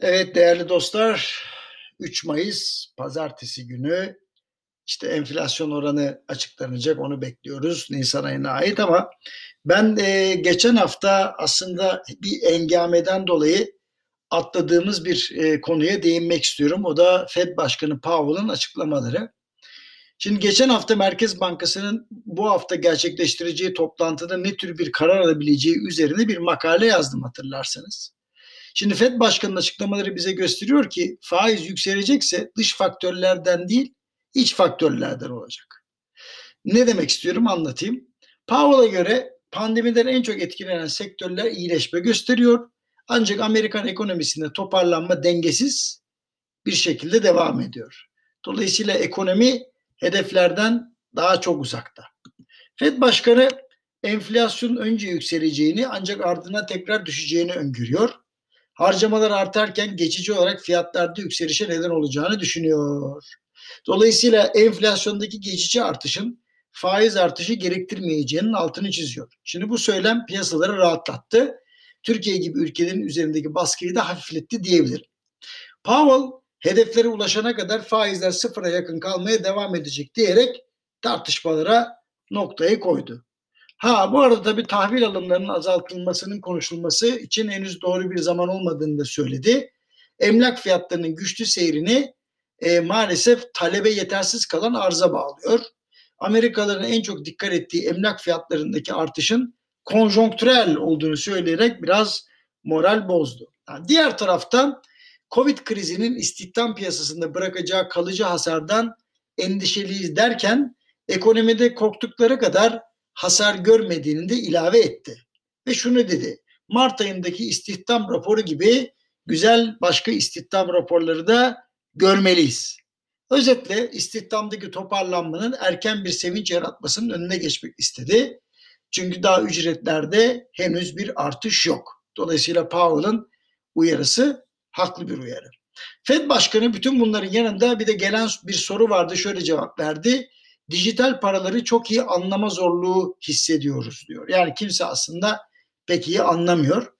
Evet değerli dostlar 3 Mayıs pazartesi günü işte enflasyon oranı açıklanacak onu bekliyoruz Nisan ayına ait ama ben e, geçen hafta aslında bir engameden dolayı atladığımız bir e, konuya değinmek istiyorum. O da Fed Başkanı Powell'ın açıklamaları. Şimdi geçen hafta Merkez Bankası'nın bu hafta gerçekleştireceği toplantıda ne tür bir karar alabileceği üzerine bir makale yazdım hatırlarsanız. Şimdi FED Başkanı'nın açıklamaları bize gösteriyor ki faiz yükselecekse dış faktörlerden değil iç faktörlerden olacak. Ne demek istiyorum anlatayım. Powell'a göre pandemiden en çok etkilenen sektörler iyileşme gösteriyor. Ancak Amerikan ekonomisinde toparlanma dengesiz bir şekilde devam ediyor. Dolayısıyla ekonomi hedeflerden daha çok uzakta. Fed Başkanı enflasyon önce yükseleceğini ancak ardına tekrar düşeceğini öngörüyor harcamalar artarken geçici olarak fiyatlarda yükselişe neden olacağını düşünüyor. Dolayısıyla enflasyondaki geçici artışın faiz artışı gerektirmeyeceğinin altını çiziyor. Şimdi bu söylem piyasaları rahatlattı. Türkiye gibi ülkelerin üzerindeki baskıyı da hafifletti diyebilirim. Powell hedeflere ulaşana kadar faizler sıfıra yakın kalmaya devam edecek diyerek tartışmalara noktayı koydu. Ha bu arada tabii tahvil alımlarının azaltılmasının konuşulması için henüz doğru bir zaman olmadığını da söyledi. Emlak fiyatlarının güçlü seyrini e, maalesef talebe yetersiz kalan arza bağlıyor. Amerikalıların en çok dikkat ettiği emlak fiyatlarındaki artışın konjonktürel olduğunu söyleyerek biraz moral bozdu. Yani diğer taraftan Covid krizinin istihdam piyasasında bırakacağı kalıcı hasardan endişeliyiz derken ekonomide korktukları kadar hasar görmediğini de ilave etti. Ve şunu dedi. Mart ayındaki istihdam raporu gibi güzel başka istihdam raporları da görmeliyiz. Özetle istihdamdaki toparlanmanın erken bir sevinç yaratmasının önüne geçmek istedi. Çünkü daha ücretlerde henüz bir artış yok. Dolayısıyla Powell'ın uyarısı haklı bir uyarı. Fed Başkanı bütün bunların yanında bir de gelen bir soru vardı şöyle cevap verdi dijital paraları çok iyi anlama zorluğu hissediyoruz diyor. Yani kimse aslında pek iyi anlamıyor.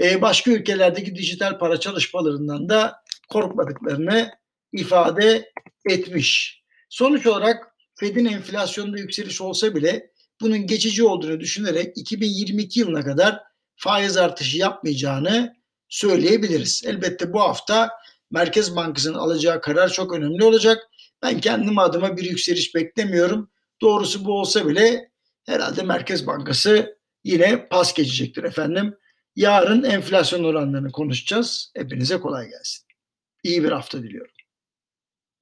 Ee, başka ülkelerdeki dijital para çalışmalarından da korkmadıklarını ifade etmiş. Sonuç olarak Fed'in enflasyonda yükseliş olsa bile bunun geçici olduğunu düşünerek 2022 yılına kadar faiz artışı yapmayacağını söyleyebiliriz. Elbette bu hafta Merkez Bankası'nın alacağı karar çok önemli olacak. Ben kendim adıma bir yükseliş beklemiyorum. Doğrusu bu olsa bile herhalde Merkez Bankası yine pas geçecektir efendim. Yarın enflasyon oranlarını konuşacağız. Hepinize kolay gelsin. İyi bir hafta diliyorum.